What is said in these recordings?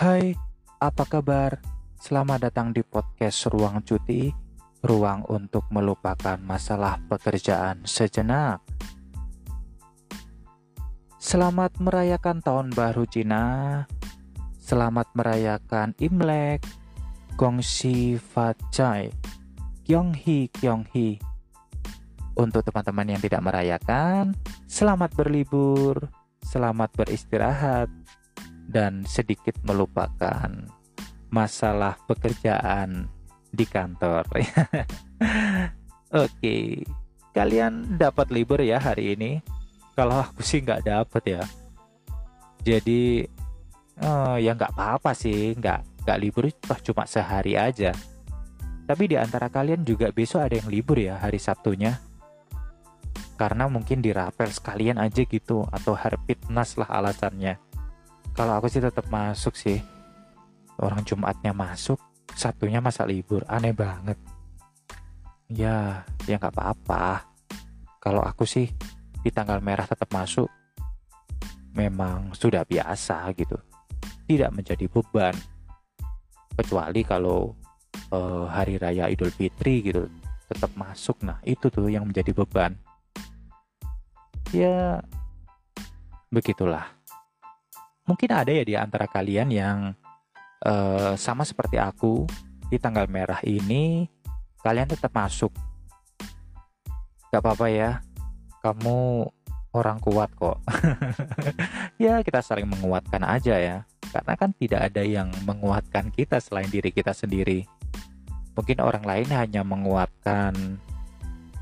Hai, apa kabar? Selamat datang di podcast Ruang Cuti, ruang untuk melupakan masalah pekerjaan sejenak. Selamat merayakan Tahun Baru Cina. Selamat merayakan Imlek, Gongxi Fachai, Kyonghi Kyonghi. Untuk teman-teman yang tidak merayakan, selamat berlibur, selamat beristirahat, dan sedikit melupakan masalah pekerjaan di kantor. Oke, kalian dapat libur ya hari ini? Kalau aku sih nggak dapat ya. Jadi oh, ya nggak apa-apa sih, nggak nggak libur toh cuma sehari aja. Tapi di antara kalian juga besok ada yang libur ya hari Sabtunya. Karena mungkin dirapel sekalian aja gitu atau hari fitness lah alasannya. Kalau aku sih tetap masuk sih. Orang Jumatnya masuk, Sabtunya masa libur, aneh banget. Ya, ya nggak apa-apa. Kalau aku sih di tanggal merah tetap masuk, memang sudah biasa gitu. Tidak menjadi beban. Kecuali kalau uh, hari raya Idul Fitri gitu tetap masuk. Nah, itu tuh yang menjadi beban. Ya, begitulah mungkin ada ya di antara kalian yang uh, sama seperti aku di tanggal merah ini kalian tetap masuk. Gak apa-apa ya kamu orang kuat kok. Ya kita saling menguatkan aja ya karena kan tidak ada yang menguatkan kita selain diri kita sendiri. Mungkin orang lain hanya menguatkan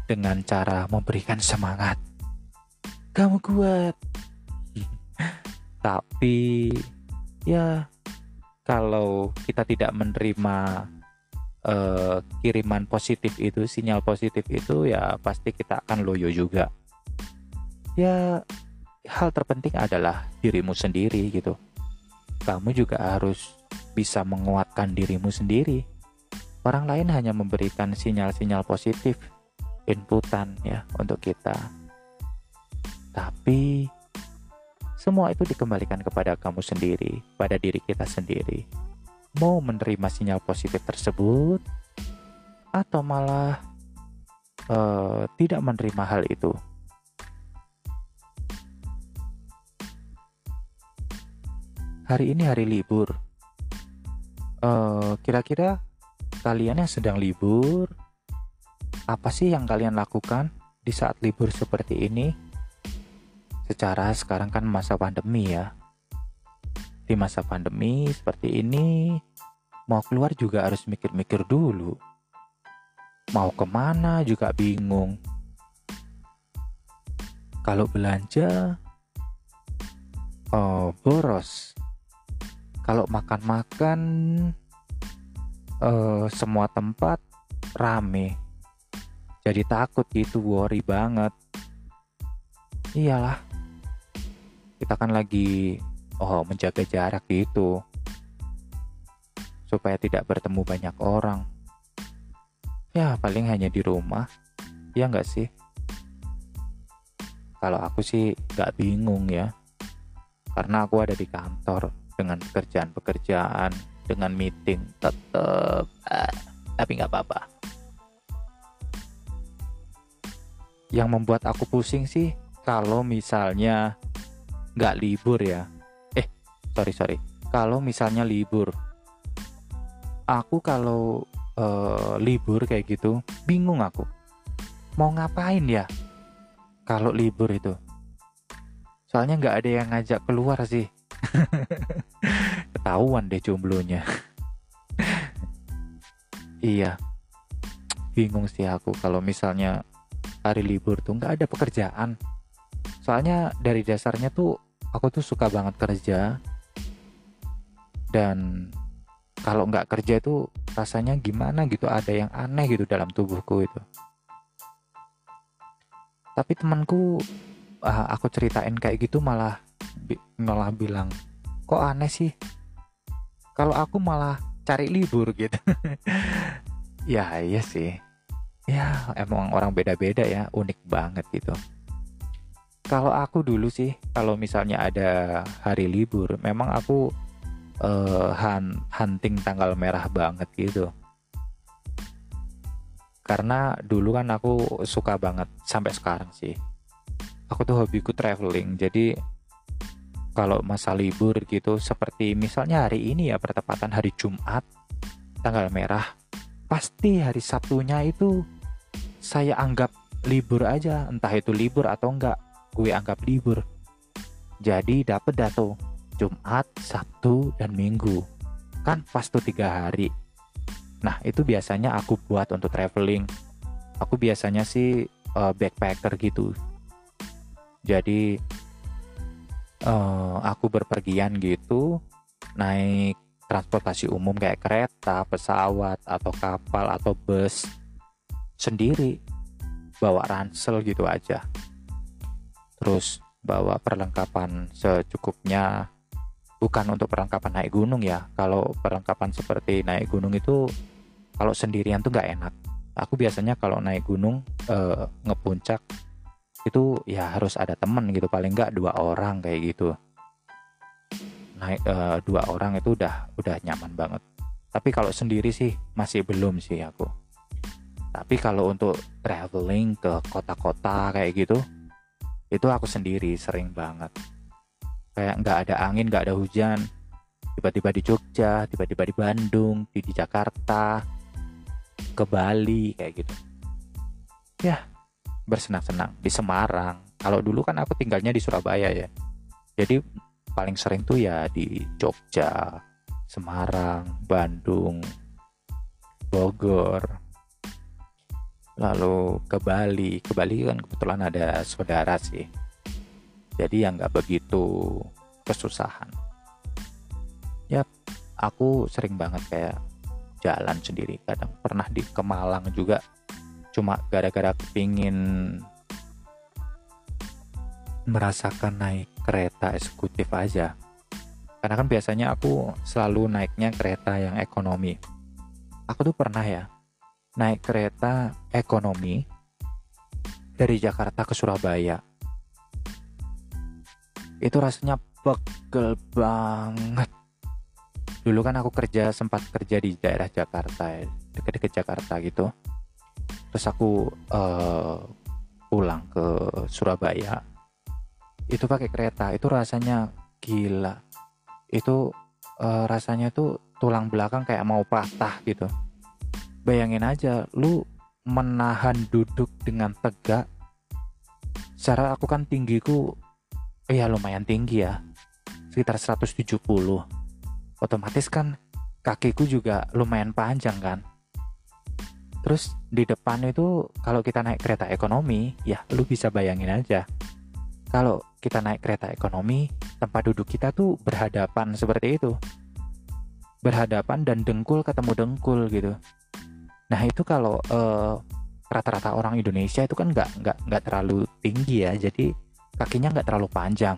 dengan cara memberikan semangat. Kamu kuat tapi ya kalau kita tidak menerima uh, kiriman positif itu sinyal positif itu ya pasti kita akan loyo juga. Ya hal terpenting adalah dirimu sendiri gitu. Kamu juga harus bisa menguatkan dirimu sendiri. Orang lain hanya memberikan sinyal-sinyal positif inputan ya untuk kita. Tapi semua itu dikembalikan kepada kamu sendiri, pada diri kita sendiri. Mau menerima sinyal positif tersebut, atau malah uh, tidak menerima hal itu. Hari ini hari libur. kira kira-kira kalian yang sedang libur, apa sih yang kalian lakukan di saat libur seperti ini? Secara sekarang kan masa pandemi ya. Di masa pandemi seperti ini mau keluar juga harus mikir-mikir dulu. Mau ke mana juga bingung. Kalau belanja oh boros. Kalau makan-makan uh, semua tempat rame. Jadi takut gitu worry banget. Iyalah kita kan lagi oh menjaga jarak gitu. Supaya tidak bertemu banyak orang. Ya paling hanya di rumah. Ya nggak sih? Kalau aku sih nggak bingung ya. Karena aku ada di kantor dengan pekerjaan-pekerjaan dengan meeting tetap eh, tapi nggak apa-apa. Yang membuat aku pusing sih kalau misalnya nggak libur ya. Eh sorry sorry. Kalau misalnya libur aku kalau uh, libur kayak gitu bingung aku. Mau ngapain ya kalau libur itu? Soalnya nggak ada yang ngajak keluar sih. Ketahuan deh jomblonya. Iya. Bingung sih aku kalau misalnya hari libur tuh nggak ada pekerjaan. Soalnya dari dasarnya tuh aku tuh suka banget kerja. Dan kalau nggak kerja itu rasanya gimana gitu? Ada yang aneh gitu dalam tubuhku itu. Tapi temanku uh, aku ceritain kayak gitu malah malah bilang kok aneh sih? Kalau aku malah cari libur gitu. Ya iya sih. Ya emang orang beda-beda ya unik banget gitu kalau aku dulu sih, kalau misalnya ada hari libur, memang aku uh, hunting tanggal merah banget gitu. Karena dulu kan aku suka banget sampai sekarang sih. Aku tuh hobiku traveling jadi kalau masa libur gitu seperti misalnya hari ini ya pertepatan hari Jumat tanggal merah pasti hari Sabtunya itu saya anggap libur aja entah itu libur atau enggak gue anggap libur jadi dapet dah tuh Jumat, Sabtu, dan Minggu kan pas tuh tiga hari Nah, itu biasanya aku buat untuk traveling. Aku biasanya sih uh, backpacker gitu. Jadi uh, aku berpergian gitu, naik transportasi umum kayak kereta, pesawat, atau kapal, atau bus sendiri. Bawa ransel gitu aja. Terus bawa perlengkapan secukupnya. Bukan untuk perlengkapan naik gunung ya. Kalau perlengkapan seperti naik gunung itu kalau sendirian tuh nggak enak. Aku biasanya kalau naik gunung uh, ngepuncak itu ya harus ada temen gitu. Paling nggak dua orang kayak gitu. Naik uh, dua orang itu udah udah nyaman banget. Tapi kalau sendiri sih masih belum sih aku. Tapi kalau untuk traveling ke kota-kota kayak gitu itu aku sendiri sering banget. Kayak nggak ada angin nggak ada hujan. Tiba-tiba di Jogja tiba-tiba di Bandung di, di Jakarta ke Bali kayak gitu. Ya bersenang-senang. Di Semarang. Kalau dulu kan aku tinggalnya di Surabaya ya. Jadi paling sering tuh ya di Jogja Semarang Bandung Bogor lalu ke Bali. Ke Bali kan kebetulan ada saudara sih. Jadi yang nggak begitu kesusahan. Ya aku sering banget kayak jalan sendiri. Kadang pernah di Kemalang juga. Cuma gara-gara kepingin merasakan naik kereta eksekutif aja. Karena kan biasanya aku selalu naiknya kereta yang ekonomi. Aku tuh pernah ya naik kereta ekonomi dari Jakarta ke Surabaya. Itu rasanya pegel banget. Dulu kan aku kerja sempat kerja di daerah Jakarta ya dekat-dekat Jakarta gitu. Terus aku uh, pulang ke Surabaya. Itu pakai kereta itu rasanya gila. Itu uh, rasanya tuh tulang belakang kayak mau patah gitu bayangin aja lu menahan duduk dengan tegak secara aku kan tinggiku ya lumayan tinggi ya sekitar 170 otomatis kan kakiku juga lumayan panjang kan. Terus di depan itu kalau kita naik kereta ekonomi ya lu bisa bayangin aja. Kalau kita naik kereta ekonomi tempat duduk kita tuh berhadapan seperti itu. Berhadapan dan dengkul ketemu dengkul gitu nah itu kalau uh, rata-rata orang Indonesia itu kan nggak nggak nggak terlalu tinggi ya jadi kakinya nggak terlalu panjang.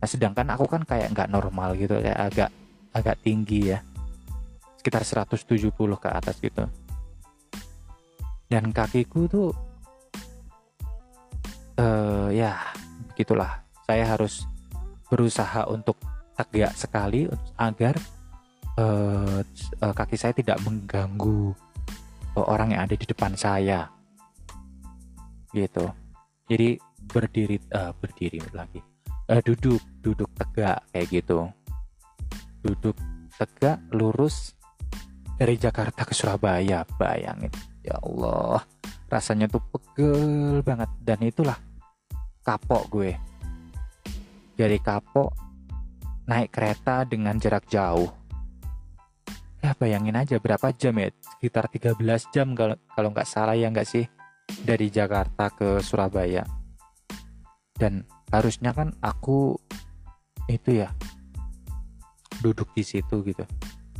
Nah sedangkan aku kan kayak nggak normal gitu kayak agak agak tinggi ya. Sekitar 170 ke atas gitu. Dan kakiku tuh uh, ya begitulah. Saya harus berusaha untuk tegak sekali agar uh, kaki saya tidak mengganggu orang yang ada di depan saya. Gitu. Jadi berdiri uh, berdiri lagi. Uh, duduk duduk tegak kayak gitu. Duduk tegak lurus dari Jakarta ke Surabaya bayangin. Ya Allah rasanya tuh pegel banget. Dan itulah kapok gue. Dari kapok naik kereta dengan jarak jauh ya bayangin aja berapa jam ya? Sekitar 13 jam kalau kalau nggak salah ya nggak sih? Dari Jakarta ke Surabaya. Dan harusnya kan aku itu ya duduk di situ gitu.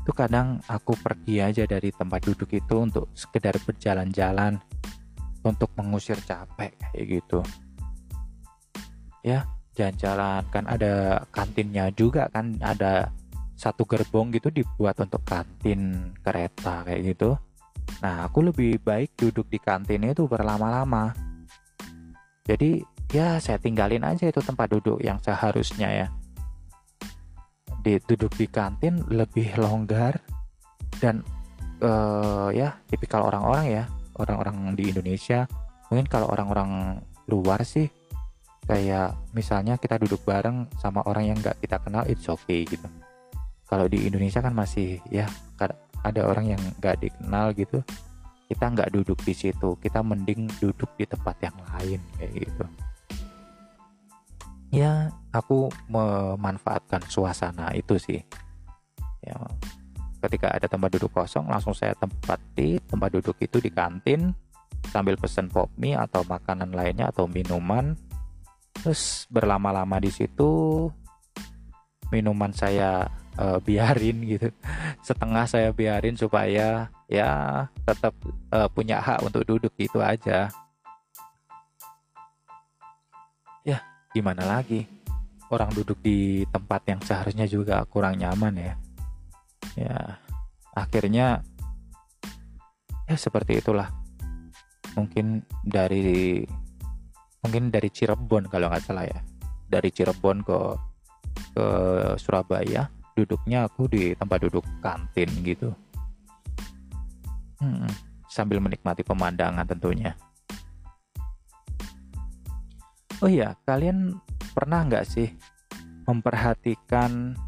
Itu kadang aku pergi aja dari tempat duduk itu untuk sekedar berjalan-jalan untuk mengusir capek kayak gitu. Ya jalan-jalan. Kan ada kantinnya juga kan ada satu gerbong gitu dibuat untuk kantin kereta kayak gitu. Nah aku lebih baik duduk di kantin itu berlama-lama. Jadi ya saya tinggalin aja itu tempat duduk yang seharusnya ya. Di duduk di kantin lebih longgar dan uh, ya tipikal orang-orang ya orang-orang di Indonesia. Mungkin kalau orang-orang luar sih kayak misalnya kita duduk bareng sama orang yang nggak kita kenal it's okay gitu kalau di Indonesia kan masih ya ada orang yang nggak dikenal gitu kita nggak duduk di situ kita mending duduk di tempat yang lain kayak gitu. Ya aku memanfaatkan suasana itu sih. Ya ketika ada tempat duduk kosong langsung saya tempati tempat duduk itu di kantin sambil pesen pop mie atau makanan lainnya atau minuman. Terus berlama-lama di situ minuman saya uh, biarin gitu. Setengah saya biarin supaya ya tetap uh, punya hak untuk duduk gitu aja. Ya gimana lagi? Orang duduk di tempat yang seharusnya juga kurang nyaman ya. Ya akhirnya ya seperti itulah. Mungkin dari mungkin dari Cirebon kalau nggak salah ya. Dari Cirebon ke ke Surabaya duduknya aku di tempat duduk kantin gitu. Hmm, sambil menikmati pemandangan tentunya. Oh iya kalian pernah nggak sih memperhatikan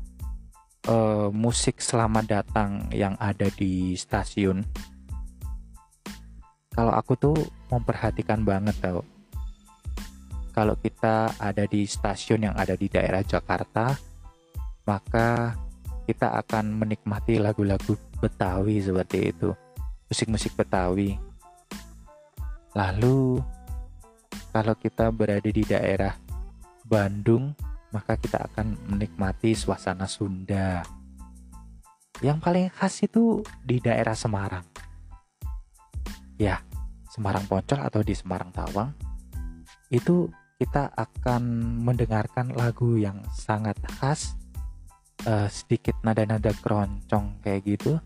uh, musik selamat datang yang ada di stasiun? Kalau aku tuh memperhatikan banget tau kalau kita ada di stasiun yang ada di daerah Jakarta maka kita akan menikmati lagu-lagu Betawi seperti itu musik-musik Betawi lalu kalau kita berada di daerah Bandung maka kita akan menikmati suasana Sunda. Yang paling khas itu di daerah Semarang. Ya, Semarang Poncol atau di Semarang Tawang. Itu kita akan mendengarkan lagu yang sangat khas, uh, sedikit nada-nada keroncong kayak gitu.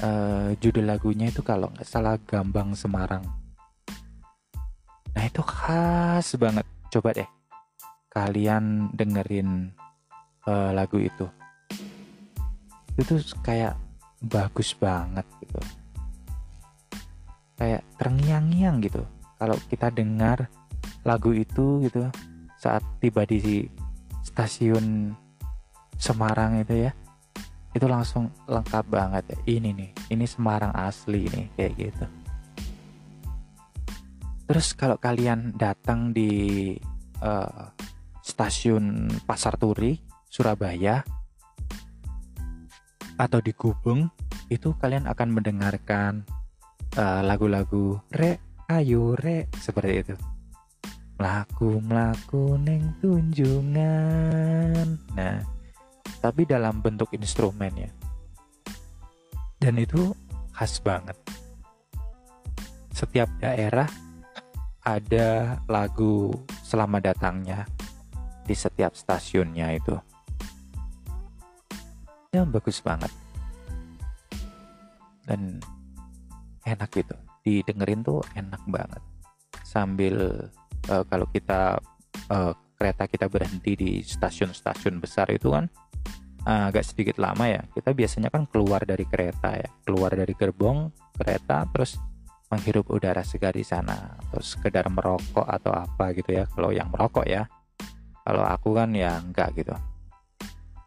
Uh, judul lagunya itu kalau nggak salah Gambang Semarang. Nah itu khas banget. Coba deh kalian dengerin uh, lagu itu itu kayak bagus banget gitu kayak terngiang-ngiang gitu kalau kita dengar lagu itu gitu saat tiba di stasiun Semarang itu ya itu langsung lengkap banget ya. ini nih ini Semarang asli nih kayak gitu terus kalau kalian datang di uh, stasiun Pasar Turi, Surabaya, atau di Gubeng, itu kalian akan mendengarkan uh, lagu-lagu re, ayo re, seperti itu. Melaku, melaku, neng tunjungan. Nah, tapi dalam bentuk instrumen ya. Dan itu khas banget. Setiap daerah ada lagu selamat datangnya di setiap stasiunnya itu ya bagus banget dan enak gitu didengerin tuh enak banget sambil uh, kalau kita uh, kereta kita berhenti di stasiun-stasiun besar itu kan uh, agak sedikit lama ya. Kita biasanya kan keluar dari kereta ya. Keluar dari gerbong kereta terus menghirup udara segar di sana. Terus sekedar merokok atau apa gitu ya. Kalau yang merokok ya. Kalau aku kan ya enggak gitu.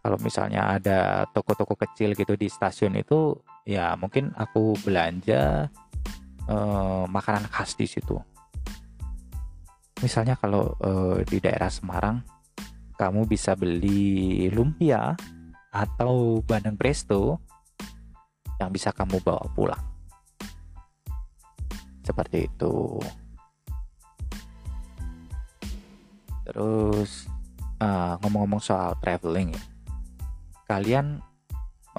Kalau misalnya ada toko-toko kecil gitu di stasiun itu ya mungkin aku belanja eh, makanan khas di situ misalnya kalau eh, di daerah Semarang kamu bisa beli lumpia atau bandeng presto yang bisa kamu bawa pulang. Seperti itu. Terus ngomong ngomong-ngomong soal traveling ya. Kalian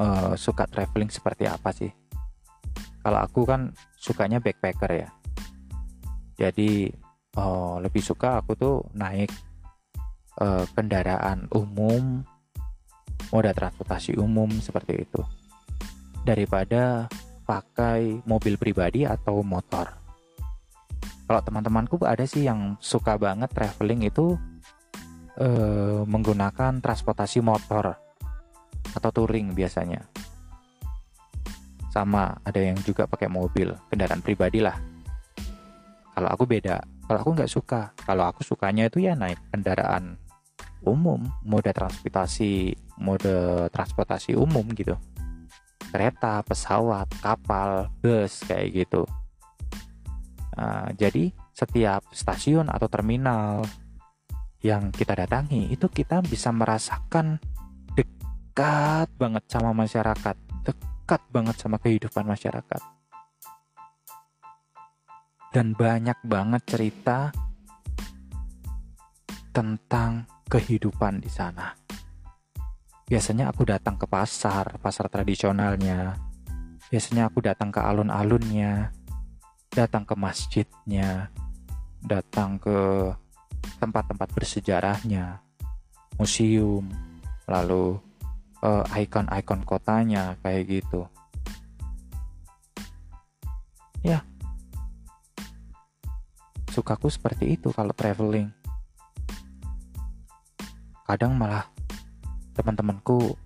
uh, suka traveling seperti apa sih? Kalau aku kan sukanya backpacker ya. Jadi uh, lebih suka aku tuh naik uh, kendaraan umum moda transportasi umum seperti itu. Daripada pakai mobil pribadi atau motor. Kalau teman-temanku ada sih yang suka banget traveling itu uh, menggunakan transportasi motor atau touring biasanya. Sama ada yang juga pakai mobil kendaraan pribadi lah kalau aku beda. Kalau aku nggak suka. Kalau aku sukanya itu ya naik kendaraan umum moda transportasi mode transportasi umum gitu. Kereta pesawat kapal bus kayak gitu. Nah, jadi setiap stasiun atau terminal yang kita datangi itu kita bisa merasakan dekat banget sama masyarakat dekat banget sama kehidupan masyarakat. Dan banyak banget cerita tentang kehidupan di sana. Biasanya aku datang ke pasar, pasar tradisionalnya. Biasanya aku datang ke alun-alunnya, datang ke masjidnya, datang ke tempat-tempat bersejarahnya, museum, lalu uh, icon-icon kotanya kayak gitu ya sukaku seperti itu kalau traveling kadang malah teman-temanku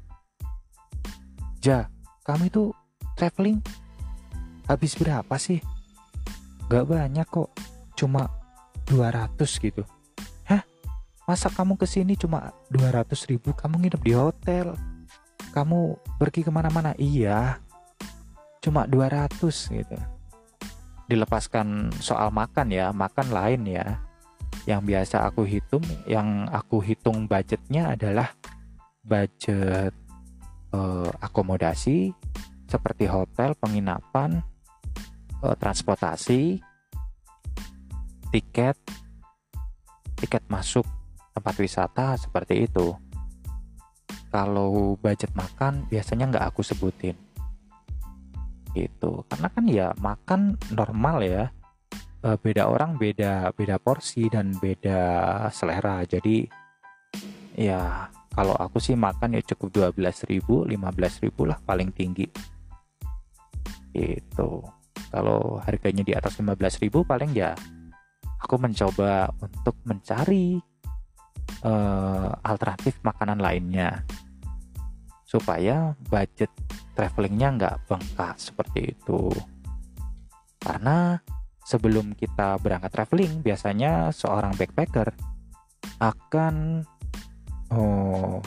Ja, kamu itu traveling habis berapa sih? Gak banyak kok, cuma 200 gitu. Hah? Masa kamu ke sini cuma 200 ribu, kamu nginep di hotel? kamu pergi ke mana-mana iya cuma 200 gitu dilepaskan soal makan ya makan lain ya. Yang biasa aku hitung yang aku hitung budgetnya adalah budget eh, akomodasi seperti hotel penginapan eh, transportasi tiket tiket masuk tempat wisata seperti itu. Kalau budget makan biasanya nggak aku sebutin gitu. Karena kan ya makan normal ya. Eh, beda orang beda beda porsi dan beda selera. Jadi ya kalau aku sih makan ya cukup 12.000 15.000 lah paling tinggi. Itu kalau harganya di atas 15.000 paling ya aku mencoba untuk mencari uh, alternatif makanan lainnya supaya budget travelingnya nggak bengkak seperti itu. Karena sebelum kita berangkat traveling biasanya seorang backpacker akan oh,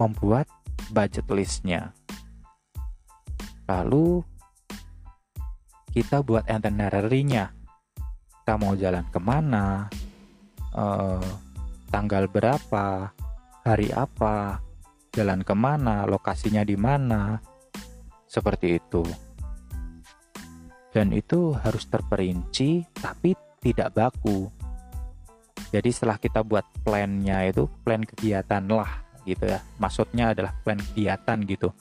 membuat budget listnya. Lalu kita buat itinerary-nya. Kita mau jalan ke mana uh, tanggal berapa, hari apa, jalan ke mana, lokasinya di mana, seperti itu. Dan itu harus terperinci, tapi tidak baku. Jadi setelah kita buat plannya itu plan kegiatan lah gitu ya. Maksudnya adalah plan kegiatan gitu.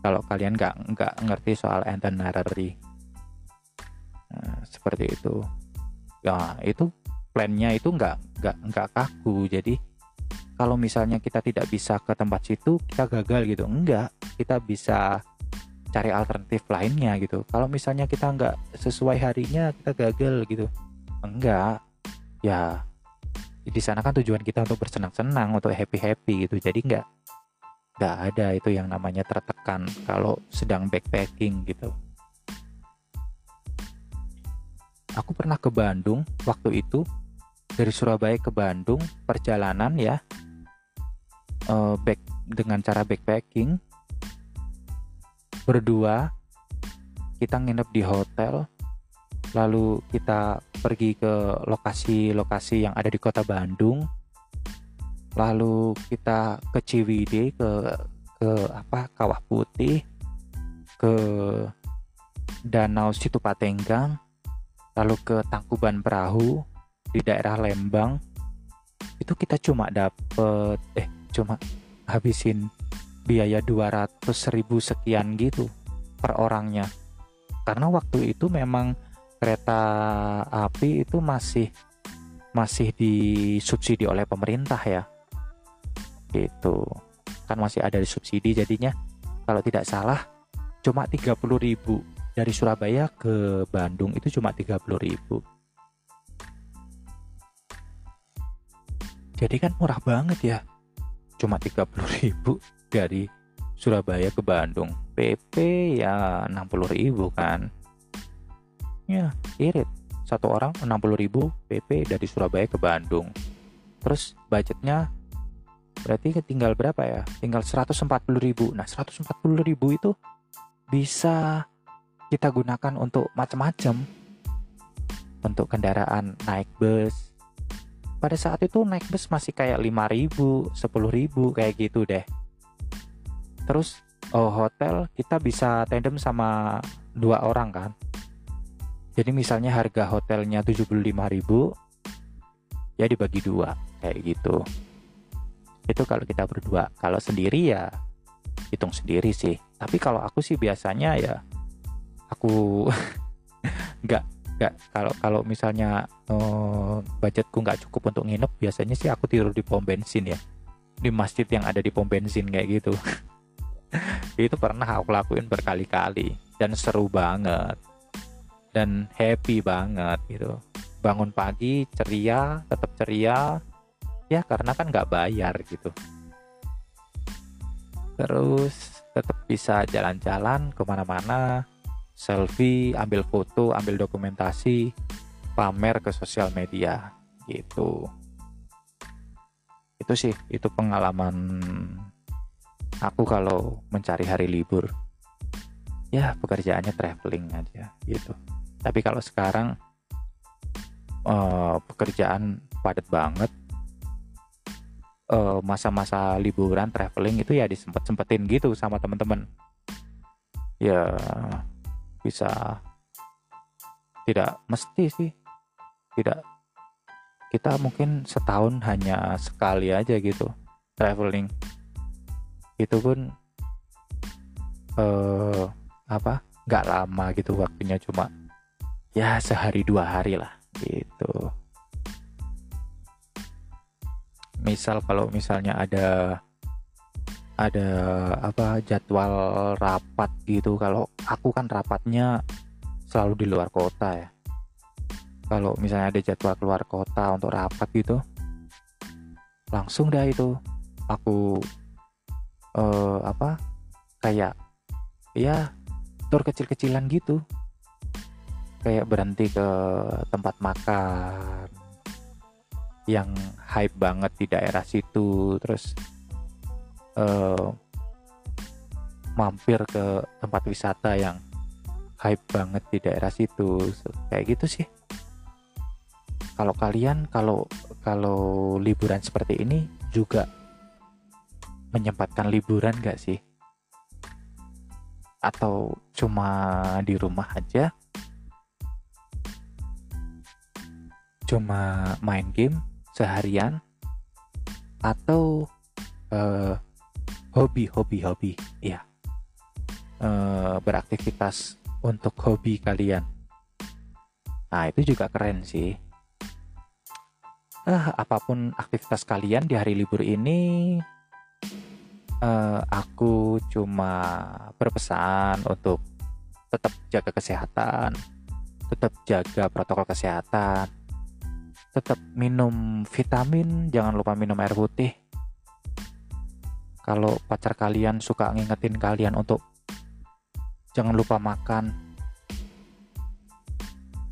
Kalau kalian nggak nggak ngerti soal itinerary, nah, seperti itu. Ya itu plannya itu nggak nggak nggak kaku jadi kalau misalnya kita tidak bisa ke tempat situ kita gagal gitu. Enggak kita bisa cari alternatif lainnya gitu. Kalau misalnya kita nggak sesuai harinya kita gagal gitu. Enggak. Ya di sana kan tujuan kita untuk bersenang-senang untuk happy happy gitu. Jadi nggak nggak ada itu yang namanya tertekan kalau sedang backpacking gitu. Aku pernah ke Bandung waktu itu dari Surabaya ke Bandung perjalanan ya uh, back dengan cara backpacking berdua kita nginep di hotel lalu kita pergi ke lokasi-lokasi yang ada di kota Bandung lalu kita ke Ciwidey ke ke apa Kawah Putih ke Danau Situpatenggang lalu ke Tangkuban Perahu di daerah Lembang. Itu kita cuma dapet eh cuma habisin biaya 200 ribu sekian gitu per orangnya. Karena waktu itu memang kereta api itu masih masih disubsidi oleh pemerintah ya. Itu kan masih ada subsidi jadinya. Kalau tidak salah cuma 30 ribu dari Surabaya ke Bandung itu cuma 30 ribu. Jadi kan murah banget ya. Cuma 30 ribu dari Surabaya ke Bandung. PP ya 60.000 kan. Ya irit. Satu orang 60.000 PP dari Surabaya ke Bandung. Terus budgetnya berarti tinggal berapa ya? Tinggal 140.000 nah 140.000 itu bisa kita gunakan untuk macam-macam. Untuk kendaraan naik bus pada saat itu naik bus masih kayak 5000 10000 kayak gitu deh. Terus oh, hotel kita bisa tandem sama dua orang kan. Jadi misalnya harga hotelnya 75.000 ya dibagi dua kayak gitu. Itu kalau kita berdua. Kalau sendiri ya hitung sendiri sih. Tapi kalau aku sih biasanya ya aku nggak nggak kalau kalau misalnya uh, budgetku nggak cukup untuk nginep biasanya sih aku tidur di pom bensin ya. Di masjid yang ada di pom bensin kayak gitu. Itu pernah aku lakuin berkali-kali. Dan seru banget. Dan happy banget gitu. Bangun pagi ceria tetap ceria. Ya karena kan nggak bayar gitu. Terus tetap bisa jalan-jalan ke mana-mana selfie ambil foto ambil dokumentasi pamer ke sosial media gitu. Itu sih itu pengalaman aku kalau mencari hari libur. Ya pekerjaannya traveling aja gitu. Tapi kalau sekarang uh, pekerjaan padat banget. Uh, masa-masa liburan traveling itu ya disempet sempetin gitu sama teman-teman. Ya bisa tidak mesti sih. Tidak. Kita mungkin setahun hanya sekali aja gitu traveling. Itu pun uh, apa nggak lama gitu waktunya cuma ya sehari dua hari lah gitu. Misal kalau misalnya ada ada apa jadwal rapat gitu. Kalau aku kan rapatnya selalu di luar kota ya. Kalau misalnya ada jadwal keluar kota untuk rapat gitu langsung dah itu. Aku uh, apa kayak ya tour kecil-kecilan gitu. Kayak berhenti ke tempat makan yang hype banget di daerah situ. Terus uh, mampir ke tempat wisata yang hype banget di daerah situ kayak gitu sih kalau kalian kalau kalau liburan seperti ini juga menyempatkan liburan gak sih? Atau cuma di rumah aja? Cuma main game seharian? Atau uh, hobi, hobi, hobi? Ya, uh, beraktivitas untuk hobi kalian. Nah, itu juga keren sih. Uh, apa pun aktivitas kalian di hari libur ini, uh, aku cuma berpesan untuk tetap jaga kesehatan, tetap jaga protokol kesehatan, tetap minum vitamin, jangan lupa minum air putih. Kalau pacar kalian suka ngingetin kalian untuk jangan lupa makan,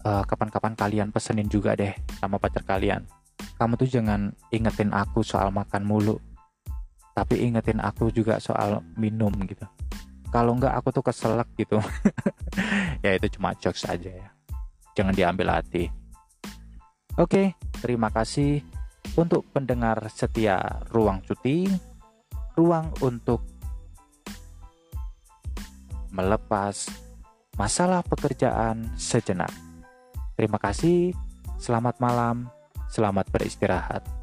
eh, kapan-kapan kalian pesenin juga deh sama pacar kalian. Kamu tuh jangan ingetin aku soal makan mulu tapi ingetin aku juga soal minum gitu. Kalau enggak aku tuh keselak gitu. Ya itu cuma jokes aja ya. Jangan diambil hati. Oke terima kasih untuk pendengar setia ruang cuti ruang untuk melepas masalah pekerjaan sejenak. Terima kasih selamat malam selamat beristirahat